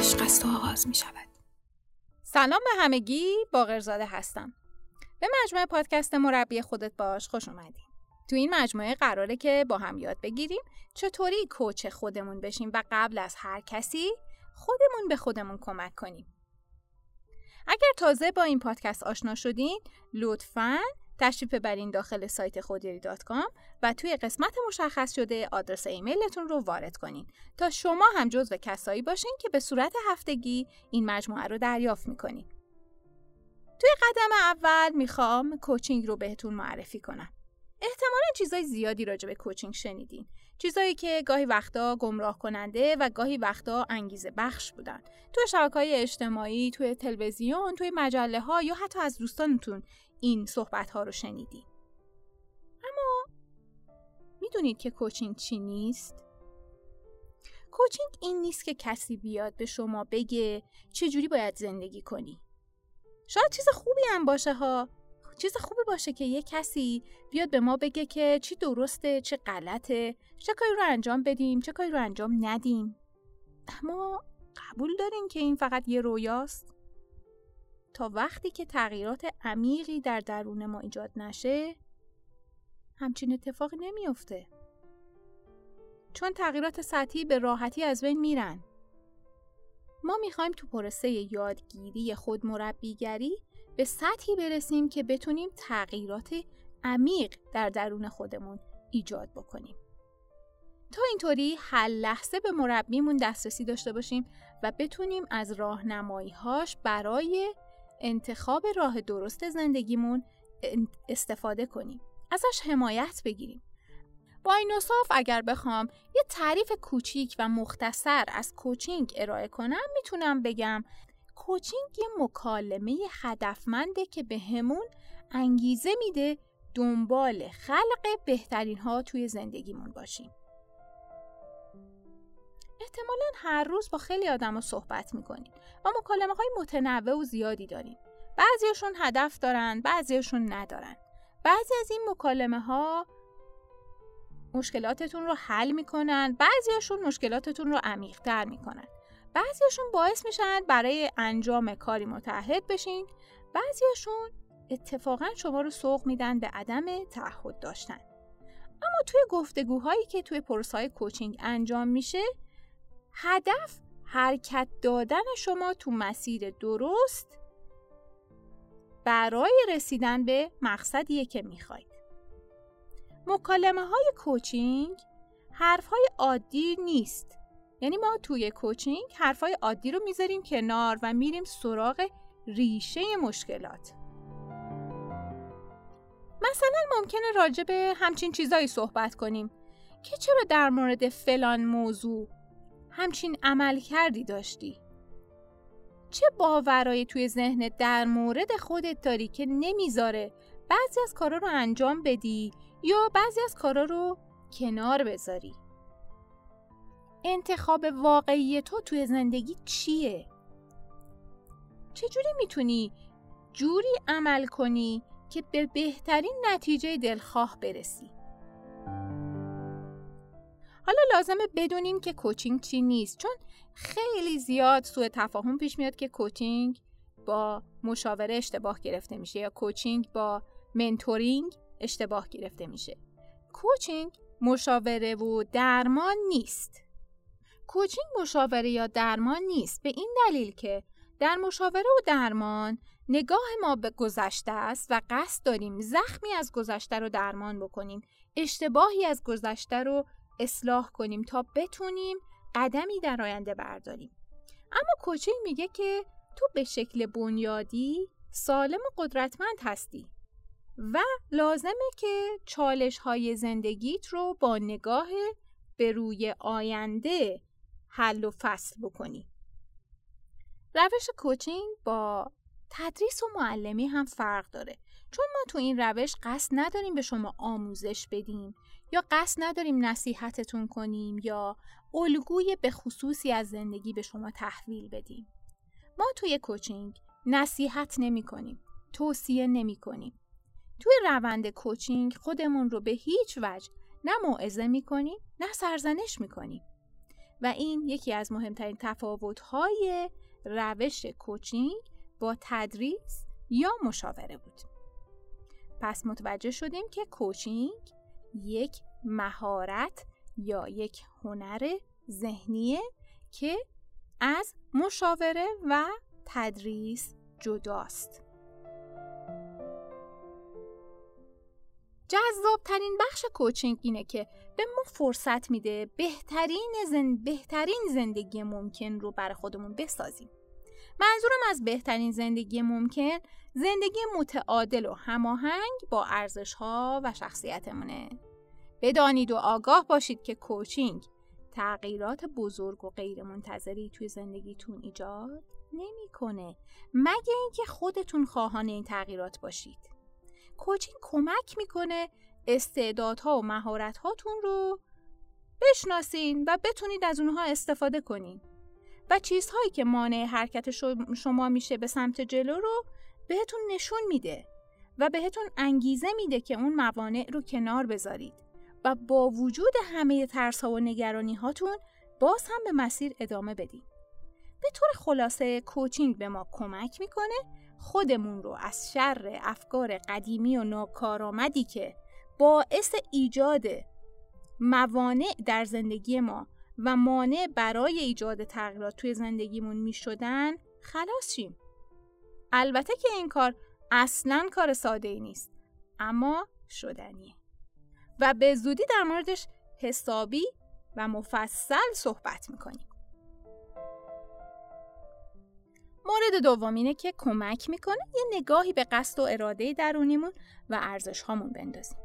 عشق است و آغاز می شود. سلام به همگی باقرزاده هستم. به مجموعه پادکست مربی خودت باش خوش اومدیم تو این مجموعه قراره که با هم یاد بگیریم چطوری کوچ خودمون بشیم و قبل از هر کسی خودمون به خودمون کمک کنیم. اگر تازه با این پادکست آشنا شدین لطفاً تشریف ببرین داخل سایت خودیری و توی قسمت مشخص شده آدرس ایمیلتون رو وارد کنین تا شما هم جزو کسایی باشین که به صورت هفتگی این مجموعه رو دریافت می‌کنین. توی قدم اول می‌خوام کوچینگ رو بهتون معرفی کنم. احتمالا چیزای زیادی راجع به کوچینگ شنیدین. چیزایی که گاهی وقتا گمراه کننده و گاهی وقتا انگیزه بخش بودن. توی شبکه های اجتماعی، توی تلویزیون، توی مجله ها یا حتی از دوستانتون این صحبت ها رو شنیدین. اما می‌دونید که کوچینگ چی نیست؟ کوچینگ این نیست که کسی بیاد به شما بگه چجوری باید زندگی کنی. شاید چیز خوبی هم باشه ها. چیز خوبی باشه که یه کسی بیاد به ما بگه که چی درسته چه غلطه چه کاری رو انجام بدیم چه کاری رو انجام ندیم. اما قبول دارین که این فقط یه رویاست. تا وقتی که تغییرات عمیقی در درون ما ایجاد نشه همچین اتفاقی نمیافته. چون تغییرات سطحی به راحتی از بین میرن. ما می‌خوایم تو پروسه یادگیری خود مربیگری به سطحی برسیم که بتونیم تغییرات عمیق در درون خودمون ایجاد بکنیم. تا اینطوری هر لحظه به مربیمون دسترسی داشته باشیم و بتونیم از راهنمایی‌هاش برای انتخاب راه درست زندگیمون استفاده کنیم. ازش حمایت بگیریم. با این اصاف اگر بخوام یه تعریف کوچیک و مختصر از کوچینگ ارائه کنم می‌تونم بگم کوچینگ یه مکالمه هدفمنده که به همون انگیزه میده دنبال خلق بهترین ها توی زندگیمون باشیم. احتمالا هر روز با خیلی آدم رو صحبت می‌کنیم و مکالمه های متنوع و زیادی داریم. بعضیشون هدف دارن، بعضیشون ندارن. بعضی از این مکالمه ها مشکلاتتون رو حل می‌کنن، بعضیشون مشکلاتتون رو عمیقتر می‌کنن. بعضیشون باعث میشن برای انجام کاری متحد بشین. بعضیشون اتفاقا شما رو سوق میدن به عدم تعهد داشتن. اما توی گفتگوهایی که توی پروسای کوچینگ انجام میشه هدف حرکت دادن شما تو مسیر درست برای رسیدن به مقصدیه که می‌خواید. مکالمه های کوچینگ حرف های عادی نیست. یعنی ما توی کوچینگ حرفای عادی رو می‌ذاریم کنار و میریم سراغ ریشه مشکلات مثلا ممکنه راجع به همچین چیزایی صحبت کنیم که چرا در مورد فلان موضوع همچین عمل کردی داشتی؟ چه باورایی توی ذهنت در مورد خودت داری که نمی‌ذاره بعضی از کارا رو انجام بدی یا بعضی از کارا رو کنار بذاری؟ انتخاب واقعی تو توی زندگی چیه؟ چجوری می‌تونی جوری عمل کنی که به بهترین نتیجه دلخواه برسی؟ حالا لازمه بدونیم که کوچینگ چی نیست چون خیلی زیاد سوء تفاهم پیش میاد که کوچینگ با مشاوره اشتباه گرفته میشه یا کوچینگ با منتورینگ اشتباه گرفته میشه. کوچینگ مشاوره و درمان نیست. کوچینگ مشاوره یا درمان نیست به این دلیل که در مشاوره و درمان نگاه ما به گذشته است و قصد داریم زخمی از گذشته رو درمان بکنیم اشتباهی از گذشته رو اصلاح کنیم تا بتونیم قدمی در آینده برداریم. اما کوچینگ میگه که تو به شکل بنیادی سالم و قدرتمند هستی و لازمه که چالش های زندگیت رو با نگاه به روی آینده حل و فصل بکنی. روش کوچینگ با تدریس و معلمی هم فرق داره. چون ما تو این روش قصد نداریم به شما آموزش بدیم یا قصد نداریم نصیحتتون کنیم یا الگوی به خصوصی از زندگی به شما تحویل بدیم. ما توی کوچینگ نصیحت نمی کنیم توصیه نمی کنیم. توی روند کوچینگ خودمون رو به هیچ وجه نه موعظه می کنیم نه سرزنش می کنیم. و این یکی از مهمترین تفاوت‌های روش کوچینگ با تدریس یا مشاوره بود. پس متوجه شدیم که کوچینگ یک مهارت یا یک هنر ذهنیه که از مشاوره و تدریس جداست. جذابترین بخش کوچینگ اینه که به ما فرصت میده بهترین, زن... بهترین زندگی ممکن رو برای خودمون بسازیم. منظورم از بهترین زندگی ممکن زندگی متعادل و هماهنگ با ارزش ها و شخصیتمونه. بدانید و آگاه باشید که کوچینگ تغییرات بزرگ و غیر منتظری توی زندگیتون ایجاد نمی‌کنه مگه اینکه خودتون خواهان این تغییرات باشید. کوچینگ کمک می‌کنه استعدادها و مهارتهاتون رو بشناسین و بتونید از اونها استفاده کنین و چیزهایی که مانع حرکت شما میشه به سمت جلو رو بهتون نشون میده و بهتون انگیزه میده که اون موانع رو کنار بذارید و با وجود همه ترس ها و نگرانی هاتون باز هم به مسیر ادامه بدین. به طور خلاصه کوچینگ به ما کمک می‌کنه خودمون رو از شر افکار قدیمی و ناکارآمدی که باعث ایجاد موانع در زندگی ما و مانع برای ایجاد تغییرات توی زندگیمون می شدن خلاص شیم. البته که این کار اصلا کار ساده ای نیست اما شدنیه و به زودی در موردش حسابی و مفصل صحبت می‌کنیم. مورد دوم اینه که کمک می‌کنه یه نگاهی به قصد و اراده درونیمون و ارزش هامون بندازیم.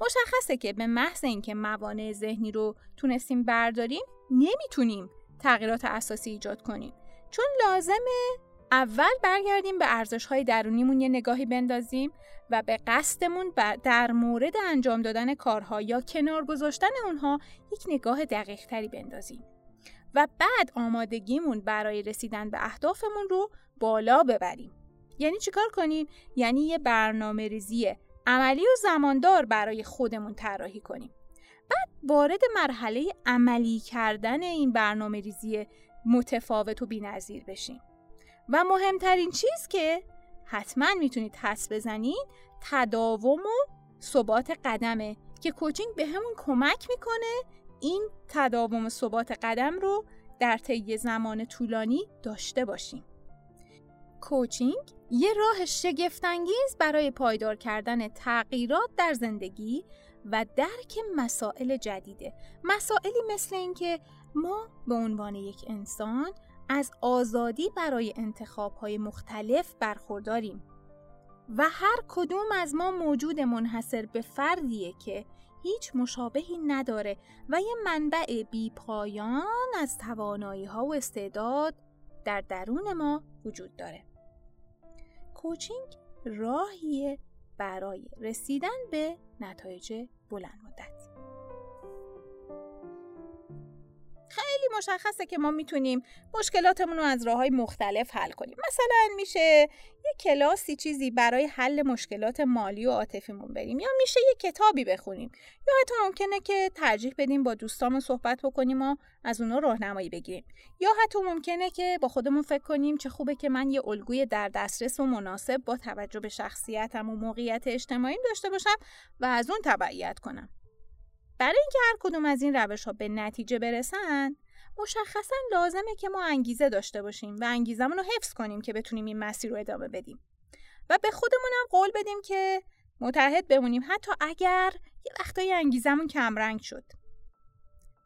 مشخصه که به محض اینکه موانع ذهنی رو تونستیم برداریم نمی‌تونیم تغییرات اساسی ایجاد کنیم چون لازمه اول برگردیم به ارزش های درونیمون یه نگاهی بندازیم و به قصدمون در مورد انجام دادن کارها یا کنار گذاشتن اونها یک نگاه دقیق تری بندازیم و بعد آمادگیمون برای رسیدن به اهدافمون رو بالا ببریم. یعنی چیکار کنیم؟ یعنی یه برنامه ریزی عملی و زماندار برای خودمون طراحی کنیم. بعد وارد مرحله عملی کردن این برنامه ریزی متفاوت و بینظیر بشیم. و مهمترین چیز که حتما می‌تونید حس بزنید تداوم و ثبات قدمه که کوچینگ به همون کمک می‌کنه این تداوم ثبات قدم رو در طی زمان طولانی داشته باشیم. کوچینگ یه راه شگفتانگیز برای پایدار کردن تغییرات در زندگی و درک مسائل جدیده. مسائلی مثل اینکه ما به عنوان یک انسان از آزادی برای انتخابهای مختلف برخورداریم و هر کدوم از ما موجود منحصر به فردیه که هیچ مشابهی نداره و یه منبع بی پایان از توانایی ها و استعداد در درون ما وجود داره. کوچینگ راهیه برای رسیدن به نتایج بلند مدت. خیلی مشخصه که ما می‌تونیم مشکلاتمون رو از راه های مختلف حل کنیم. مثلا میشه یه کلاسی چیزی برای حل مشکلات مالی و عاطفیمون بریم یا میشه یه کتابی بخونیم. یا حتی ممکنه که ترجیح بدیم با دوستامون صحبت بکنیم و از اونا راهنمایی بگیریم. یا حتی ممکنه که با خودمون فکر کنیم چه خوبه که من یه الگوی در دسترس و مناسب با توجه به شخصیتم و موقعیت اجتماعیم داشته باشم و از اون تبعیت کنم. برای اینکه هر کدوم از این روش ها به نتیجه برسن مشخصا لازمه که ما انگیزه داشته باشیم و انگیزمون رو حفظ کنیم که بتونیم این مسیر رو ادامه بدیم. و به خودمون هم قول بدیم که متحد بمونیم حتی اگر یه وقتایی انگیزمون کمرنگ شد.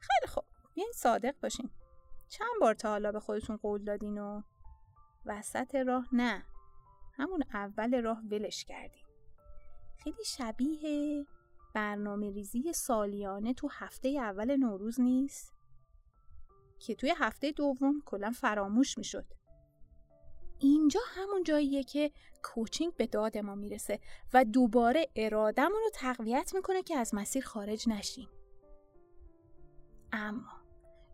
خیلی خوب. بیاین صادق باشیم. چند بار تا حالا به خودتون قول دادین و وسط راه نه. همون اول راه ولش کردیم خیلی شبیه برنامه ریزی سالیانه تو هفته اول نوروز نیست؟ که توی هفته دوم کلا فراموش می‌شد. اینجا همون جاییه که کوچینگ به داد ما می‌رسه و دوباره ارادمون رو تقویت می‌کنه که از مسیر خارج نشیم. اما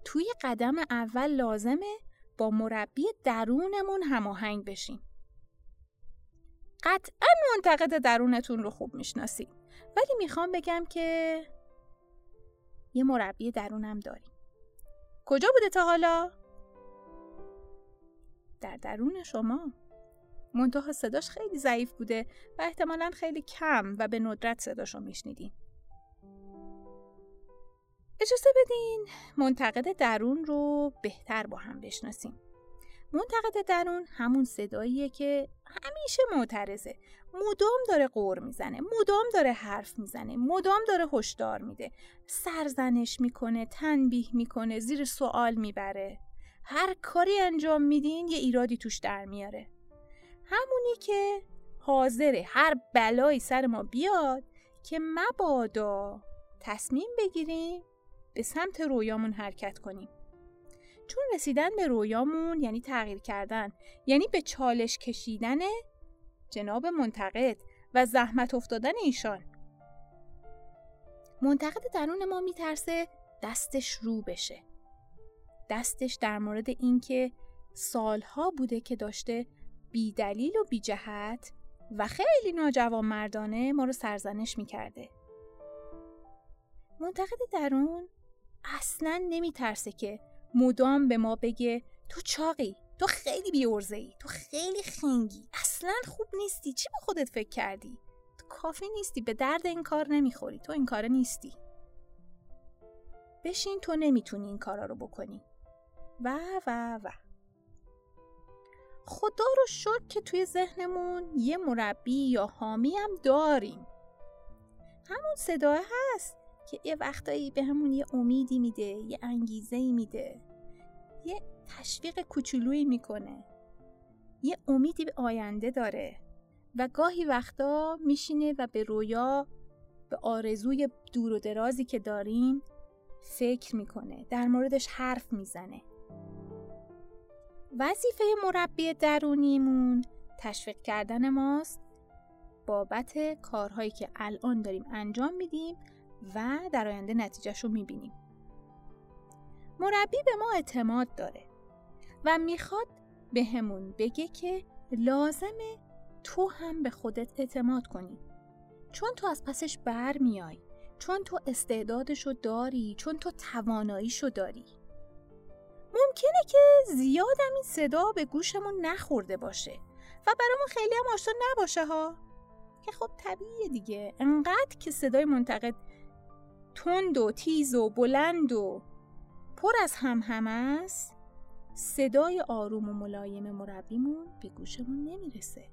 توی قدم اول لازمه با مربی درونمون هماهنگ بشیم. قطعا منتقد درونتون رو خوب می‌شناسید. ولی می‌خوام بگم که یه مربی درونم داریم. کجا بوده تا حالا؟ در درون شما. منتها صداش خیلی ضعیف بوده و احتمالا خیلی کم و به ندرت صداشو میشنیدین. اجازه بدین منتقد درون رو بهتر با هم بشناسیم. منتقد درون همون صداییه که همیشه معترضه. مدام داره قور می‌زنه مدام داره حرف می‌زنه مدام داره هشدار میده. سرزنش می‌کنه تنبیه می‌کنه زیر سوال می‌بره. هر کاری انجام میدین یه ایرادی توش در میاره. همونی که حاضره هر بلایی سر ما بیاد که مبادا تصمیم بگیریم به سمت رویامون حرکت کنیم. چون رسیدن به رویامون یعنی تغییر کردن. یعنی به چالش کشیدن جناب منتقد و زحمت افتادن ایشان. منتقد درون ما میترسه دستش رو بشه. دستش در مورد اینکه سالها بوده که داشته بی دلیل و بی جهت و خیلی ناجوان مردانه ما رو سرزنش می‌کرده. منتقد درون اصلا نمیترسه که مدام به ما بگه تو چاقی تو خیلی بیورزه ای تو خیلی خنگی اصلا خوب نیستی چی به خودت فکر کردی؟ تو کافی نیستی به درد این کار نمی‌خوری تو این کار نیستی. بشین تو نمی‌تونی این کارا رو بکنی. و و و. خدا رو شد که توی ذهنمون یه مربی یا حامی هم داریم. همون صداه هست. که یه وقتایی به همون یه امیدی میده یه انگیزه میده. یه تشویق کوچولویی می‌کنه. یه امیدی به آینده داره و گاهی وقتا میشینه و به رویا به آرزوی دور و درازی که داریم فکر می‌کنه. در موردش حرف می‌زنه. وظیفه مربی درونیمون تشویق کردن ماست. بابت کارهایی که الان داریم انجام میدیم و در آینده نتیجهش رو می‌بینیم. مربی به ما اعتماد داره و می‌خواد به همون بگه که لازمه تو هم به خودت اعتماد کنی. چون تو از پسش بر میای چون تو استعدادشو داری چون تو تواناییشو داری. ممکنه که زیادم این صدا به گوشمون نخورده باشه و برامون خیلی هم آشنا نباشه ها. که خب طبیعیه دیگه. انقدر که صدای منتقد تند و تیز و بلند و پر از هم هم است. صدای آروم و ملایم مربیمون به گوشمون نمی‌رسه.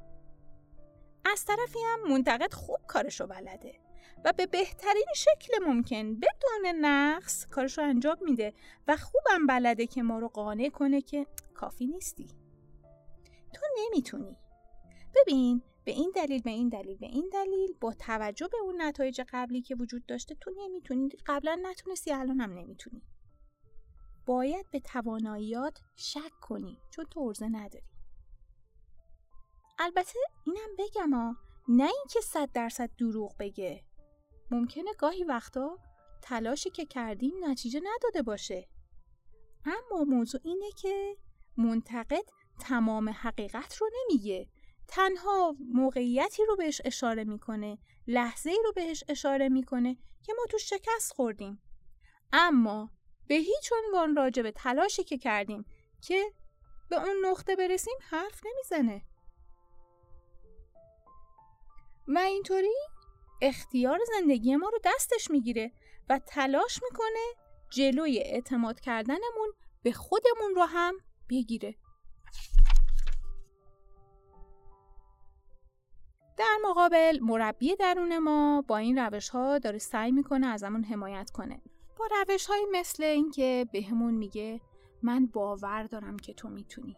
از طرفی هم منتقد خوب کارشو بلده و به بهترین شکل ممکن بدون نقص کارشو انجام میده و خوبم بلده که ما رو قانع کنه که کافی نیستی. تو نمی‌تونی. ببین به این دلیل به این دلیل به این دلیل با توجه به اون نتایج قبلی که وجود داشته تو نمی‌تونی قبلا نتونستی الان هم نمی‌تونی. باید به تواناییات شک کنی چون تو ارزه نداری. البته اینم بگم ها نه اینکه صد درصد دروغ بگه. ممکنه گاهی وقتا تلاشی که کردیم نتیجه نداده باشه. اما موضوع اینه که منتقد تمام حقیقت رو نمیگه. تنها موقعیتی رو بهش اشاره می‌کنه لحظه ای رو بهش اشاره می‌کنه که ما تو شکست خوردیم. اما به هیچ عنوان راجع به تلاشی که کردیم که به اون نقطه برسیم حرف نمی‌زنه. و اینطوری اختیار زندگی ما رو دستش می‌گیره و تلاش می‌کنه جلوی اعتماد کردنمون به خودمون رو هم بگیره. در مقابل مربی درون ما با این روش ها داره سعی می‌کنه ازمون حمایت کنه. با روش های مثل اینکه بهمون میگه من باور دارم که تو می‌تونی.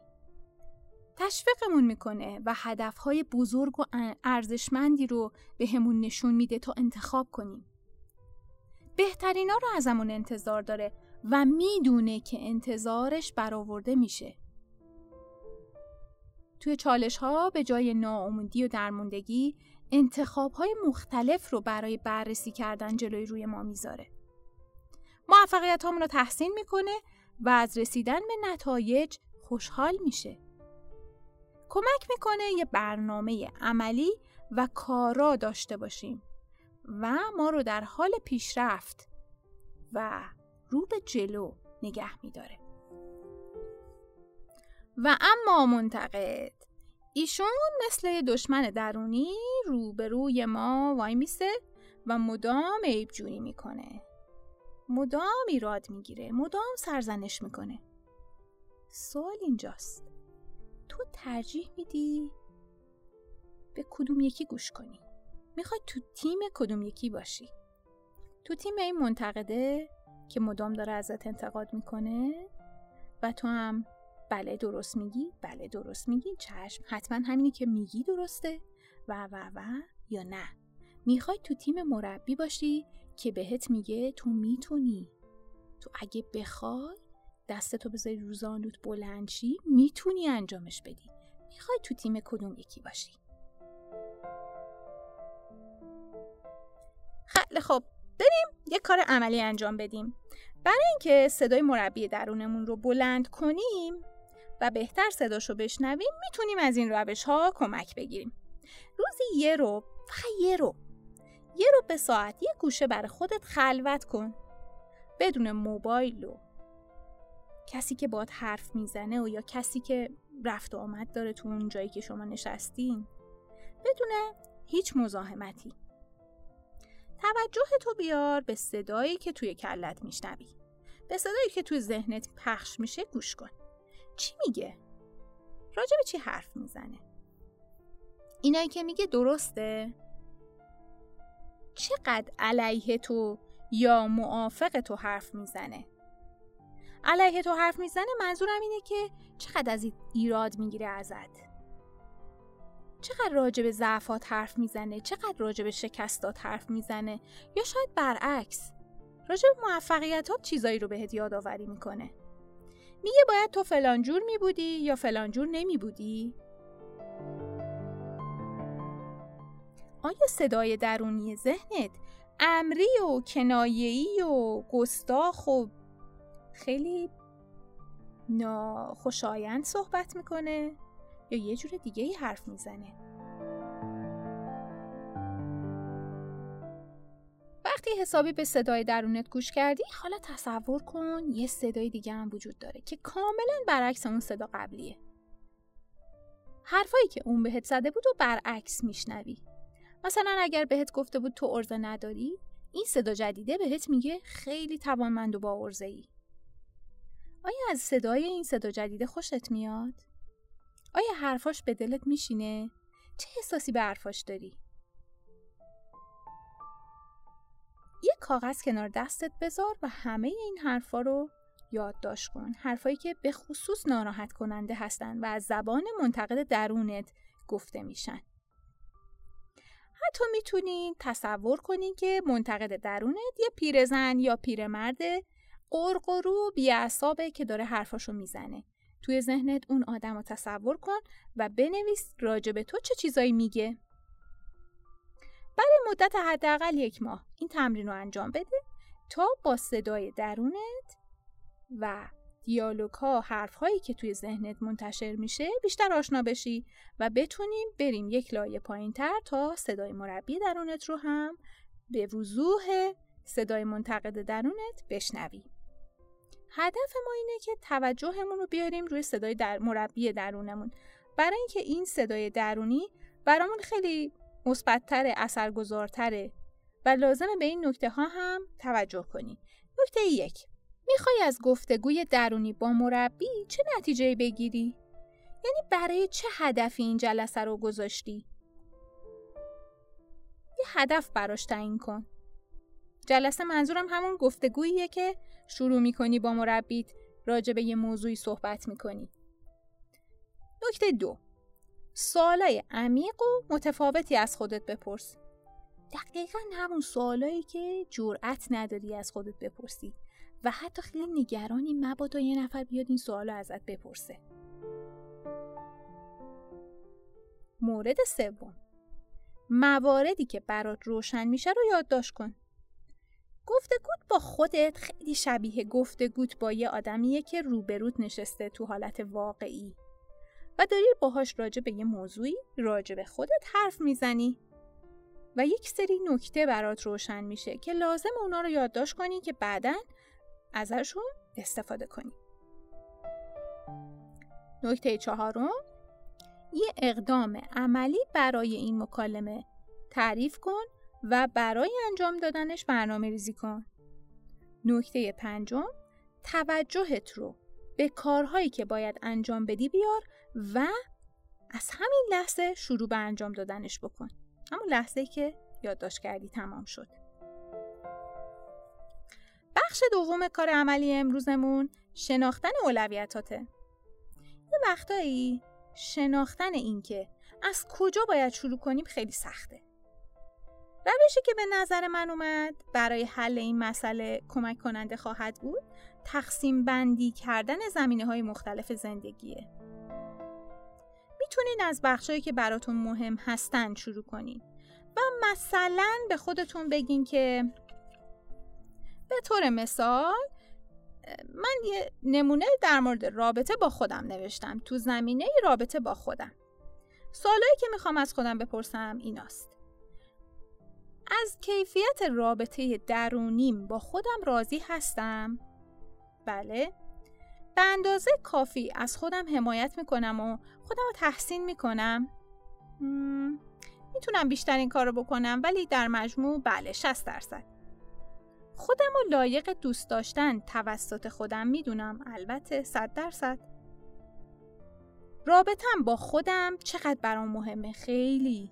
تشویقمون می‌کنه و هدفهای بزرگ و ارزشمندی رو بهمون نشون میده تا انتخاب کنیم. بهترینا رو ازمون انتظار داره و می‌دونه که انتظارش برآورده میشه. توی چالش ها به جای ناامیدی و درموندگی انتخاب های مختلف رو برای بررسی کردن جلوی روی ما می‌ذاره. موفقیت رو تحسین می‌کنه و از رسیدن به نتایج خوشحال میشه. کمک می‌کنه یه برنامه عملی و کارا داشته باشیم و ما رو در حال پیشرفت و رو به جلو نگه میداره و اما منتقد. ایشون مثل دشمن درونی روبروی ما وای میسه؟ و مدام عیب جویی می‌کنه. مدام ایراد می‌گیره مدام سرزنش می‌کنه. سوال اینجاست. تو ترجیح میدی به کدوم یکی گوش کنی؟ می‌خوای تو تیم کدوم یکی باشی؟ تو تیم این منتقده که مدام داره ازت انتقاد می‌کنه؟ و تو هم بله درست میگی بله درست میگی چشم. حتما همینی که میگی درسته. و و و یا نه. می‌خوای تو تیم مربی باشی که بهت میگه تو می‌تونی. تو اگه بخوای دستتو بذاری رو زانوت بلند شی می‌تونی انجامش بدی. می‌خوای تو تیم کدوم یکی باشی. خیلی خب بریم یه کار عملی انجام بدیم. برای اینکه صدای مربی درونمون رو بلند کنیم و بهتر صداشو بشنویم می‌تونیم از این روش ها کمک بگیریم. روزی یه رو فقط یه رو. یه رو به ساعت یه گوشه برای خودت خلوت کن. بدون موبایل و کسی که باد حرف می‌زنه و یا کسی که رفت و آمد داره تو اون جایی که شما نشستین بدون هیچ مزاحمتی. توجه تو بیار به صدایی که توی کلت میشنوی. به صدایی که توی ذهنت پخش میشه گوش کن. چی میگه؟ راجع به چی حرف می‌زنه؟ اینایی که میگه درسته؟ چقدر علیه تو یا موافق تو حرف می‌زنه؟ علیه تو حرف می‌زنه منظورم اینه که چقدر از ایراد می‌گیره ازت چقدر راجع به ضعفات حرف می‌زنه چقدر راجع به شکستات حرف می‌زنه یا شاید برعکس راجع به موفقیتات چیزایی رو بهت یادآوری می‌کنه میگه باید تو فلانجور میبودی یا فلانجور نمیبودی؟ آیا صدای درونی ذهنت امری و کنایه‌ای و گستاخ و خیلی ناخوشایند صحبت می‌کنه؟ یا یه جور دیگه ای حرف می‌زنه؟ وقتی حسابی به صدای درونت گوش کردی حالا تصور کن یه صدای دیگه هم وجود داره که کاملا برعکس اون صدا قبلیه حرفایی که اون بهت زده بود و برعکس میشنوی مثلا اگر بهت گفته بود تو ارزه نداری این صدا جدیده بهت میگه خیلی توانمند و با ارزه ای آیا از صدای این صدا جدیده خوشت میاد؟ آیا حرفاش به دلت میشینه؟ چه احساسی به حرفاش داری؟ کاغذ کنار دستت بذار و همه این حرفا رو یادداشت کن. حرفایی که به خصوص ناراحت کننده هستن و از زبان منتقد درونت گفته میشن. حتی می‌تونین تصور کنین که منتقد درونت یه پیرزن یا پیرمرد قرقرو بیعصابه که داره حرفاشو می‌زنه. توی ذهنت اون آدم رو تصور کن و بنویس راجب تو چه چیزایی میگه. برای مدت حداقل یک ماه این تمرین رو انجام بده تا با صدای درونت و دیالوگ ها حرف هایی که توی ذهنت منتشر میشه بیشتر آشنا بشی و بتونیم بریم یک لایه پایین تر تا صدای مربی درونت رو هم به وضوح صدای منتقد درونت بشنوی. هدف ما اینه که توجهمون رو بیاریم روی صدای در مربی درونمون. برای اینکه این صدای درونی برامون خیلی مثبتتر اثرگذارتره و لازمه به این نکته ها هم توجه کنی نکته یک می‌خوای از گفتگوی درونی با مربی چه نتیجه بگیری؟ یعنی برای چه هدفی این جلسه رو گذاشتی؟ یه هدف براش تعیین کن. جلسه منظورم همون گفتگوییه که شروع می‌کنی با مربیت راجع به یه موضوعی صحبت می‌کنی. نکته دو سوالای عمیق و متفاوتی از خودت بپرس. دقیقا همون سوالایی که جرأت نداری از خودت بپرسی و حتی خیلی نگرانی مبادا یه نفر بیاد این سوال ازت بپرسه. مورد سوم مواردی که برات روشن میشه رو یادداشت کن. گفتگوت با خودت خیلی شبیه گفتگوت با یه آدمیه که روبروت نشسته تو حالت واقعی و داری باهاش راجع به یه موضوعی راجع به خودت حرف می‌زنی. و یک سری نکته برات روشن میشه که لازم اونا رو یادداشت کنی که بعدا ازشون استفاده کنیم نکته چهارم یه اقدام عملی برای این مکالمه. تعریف کن و برای انجام دادنش برنامه ریزی کن. نکته پنجم توجهت رو به کارهایی که باید انجام بدی بیار و از همین لحظه شروع به انجام دادنش بکن. همون لحظه که یادداشت کردی تمام شد. بخش دوم کار عملی امروزمون شناختن اولویتاته. یه وقتایی شناختن این که از کجا باید شروع کنیم خیلی سخته. روشی که به نظر من اومد برای حل این مسئله کمک کننده خواهد بود تقسیم بندی کردن زمینه های مختلف زندگیه. می‌تونین از بخشایی که براتون مهم هستن شروع کنین. و مثلا به خودتون بگین که به طور مثال من یه نمونه در مورد رابطه با خودم نوشتم. تو زمینه رابطه با خودم. سوالایی که می‌خوام از خودم بپرسم ایناست. از کیفیت رابطه درونیم با خودم راضی هستم؟ بله. به اندازه کافی از خودم حمایت می‌کنم و خودم رو تحسین می‌کنم؟ می‌تونم بیشتر این کار رو بکنم ولی در مجموع بله 60 درصد. خودم رو لایق دوست داشتن توسط خودم می‌دونم البته 100 درصد. رابطم با خودم چقدر برام مهمه خیلی؟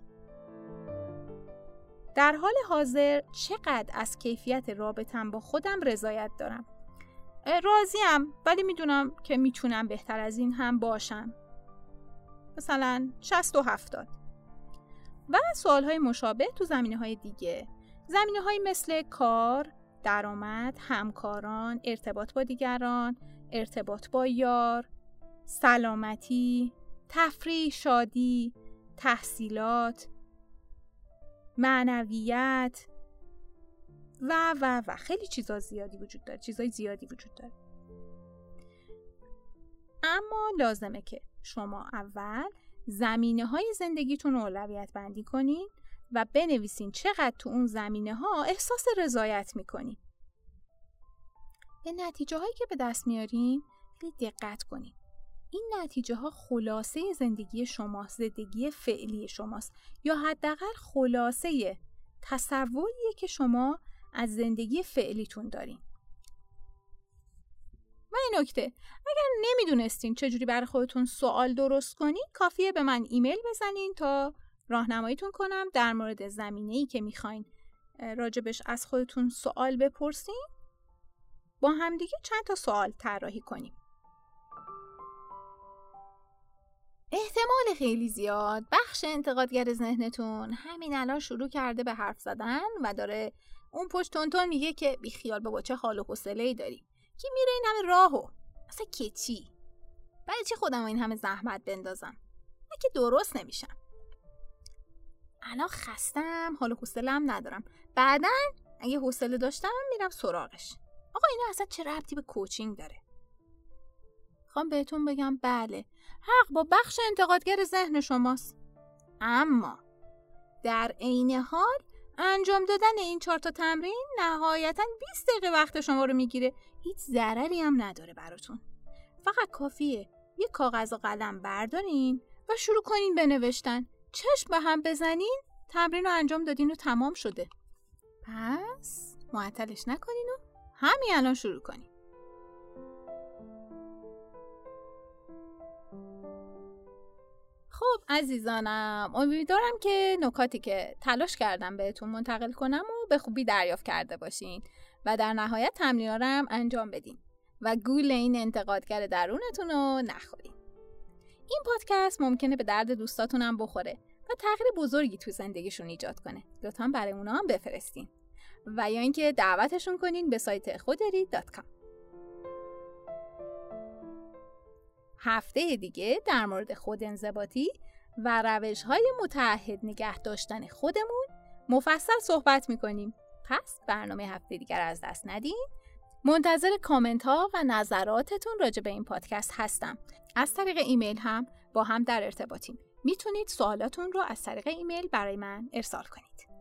در حال حاضر چقدر از کیفیت رابطم با خودم رضایت دارم؟ راضیم ولی می‌دونم که می‌تونم بهتر از این هم باشم. مثلا 60 و 70 و سوال های مشابه تو زمینه های دیگه. زمینه های مثل کار، درآمد، همکاران، ارتباط با دیگران، ارتباط با یار، سلامتی، تفریح، شادی، تحصیلات، معنویت و و و. خیلی چیزا زیادی وجود داره چیزای زیادی وجود داره. اما لازمه که شما اول زمینه های زندگیتون رو اولویت بندی کنین و بنویسین چقدر تو اون زمینه ها احساس رضایت می‌کنین. به نتیجه هایی که به دست میارین خیلی دقت کنین. این نتیجه ها خلاصه زندگی شماست زندگی فعلی شماست یا حداقل خلاصه تصوریه که شما از زندگی فعلیتون دارین. این نکته اگر نمی‌دونستین چجوری برای خودتون سوال درست کنین کافیه به من ایمیل بزنین تا راهنماییتون کنم در مورد زمینه ای که می‌خواین. راجبش از خودتون سوال بپرسین. با همدیگه چند تا سوال طراحی کنیم. احتمال خیلی زیاد. بخش انتقادگر ذهنتون. همین الان شروع کرده به حرف زدن و داره اون پشت تونتون میگه که بیخیال بابا چه حال و حوصله داری. کی میره این همه راهو. اصلا که چی؟ برای چی خودم این همه زحمت بندازم؟ من که درست نمیشم. الان خستم حال حوصله‌ام ندارم. بعدا اگه حوصله داشتم میرم سراغش. آقا اینا اصلا چه ربطی به کوچینگ داره؟ خوام بهتون بگم بله. حق با بخش انتقادگر ذهن شماست. اما در عین حال انجام دادن این چهار تا تمرین نهایتا 20 دقیقه وقت شما رو می‌گیره هیچ ضرری هم نداره براتون. فقط کافیه یه کاغذ و قلم بردارین و شروع کنین به نوشتن. چشم به هم بزنین تمرین رو انجام دادین و تمام شده. پس معطلش نکنین و همین الان شروع کنین. خب عزیزانم امیدوارم که نکاتی که تلاش کردم بهتون منتقل کنم و به خوبی دریافت کرده باشین. و در نهایت تمرین هم انجام بدین و گول این انتقادگر درونتون رو نخورین. این پادکست ممکنه به درد دوستاتونم بخوره و تغییر بزرگی تو زندگیشون ایجاد کنه. لطفا برای اونا هم بفرستین. و یا اینکه دعوتشون کنین به سایت خودری.com هفته دیگه در مورد خود انضباطی و روش های متعهد نگه داشتن خودمون مفصل صحبت می‌کنیم. پس برنامه هفته دیگر از دست ندین. منتظر کامنت ها و نظراتتون راجع به این پادکست هستم. از طریق ایمیل هم با هم در ارتباطیم. می‌تونید سوالاتون رو از طریق ایمیل برای من ارسال کنید.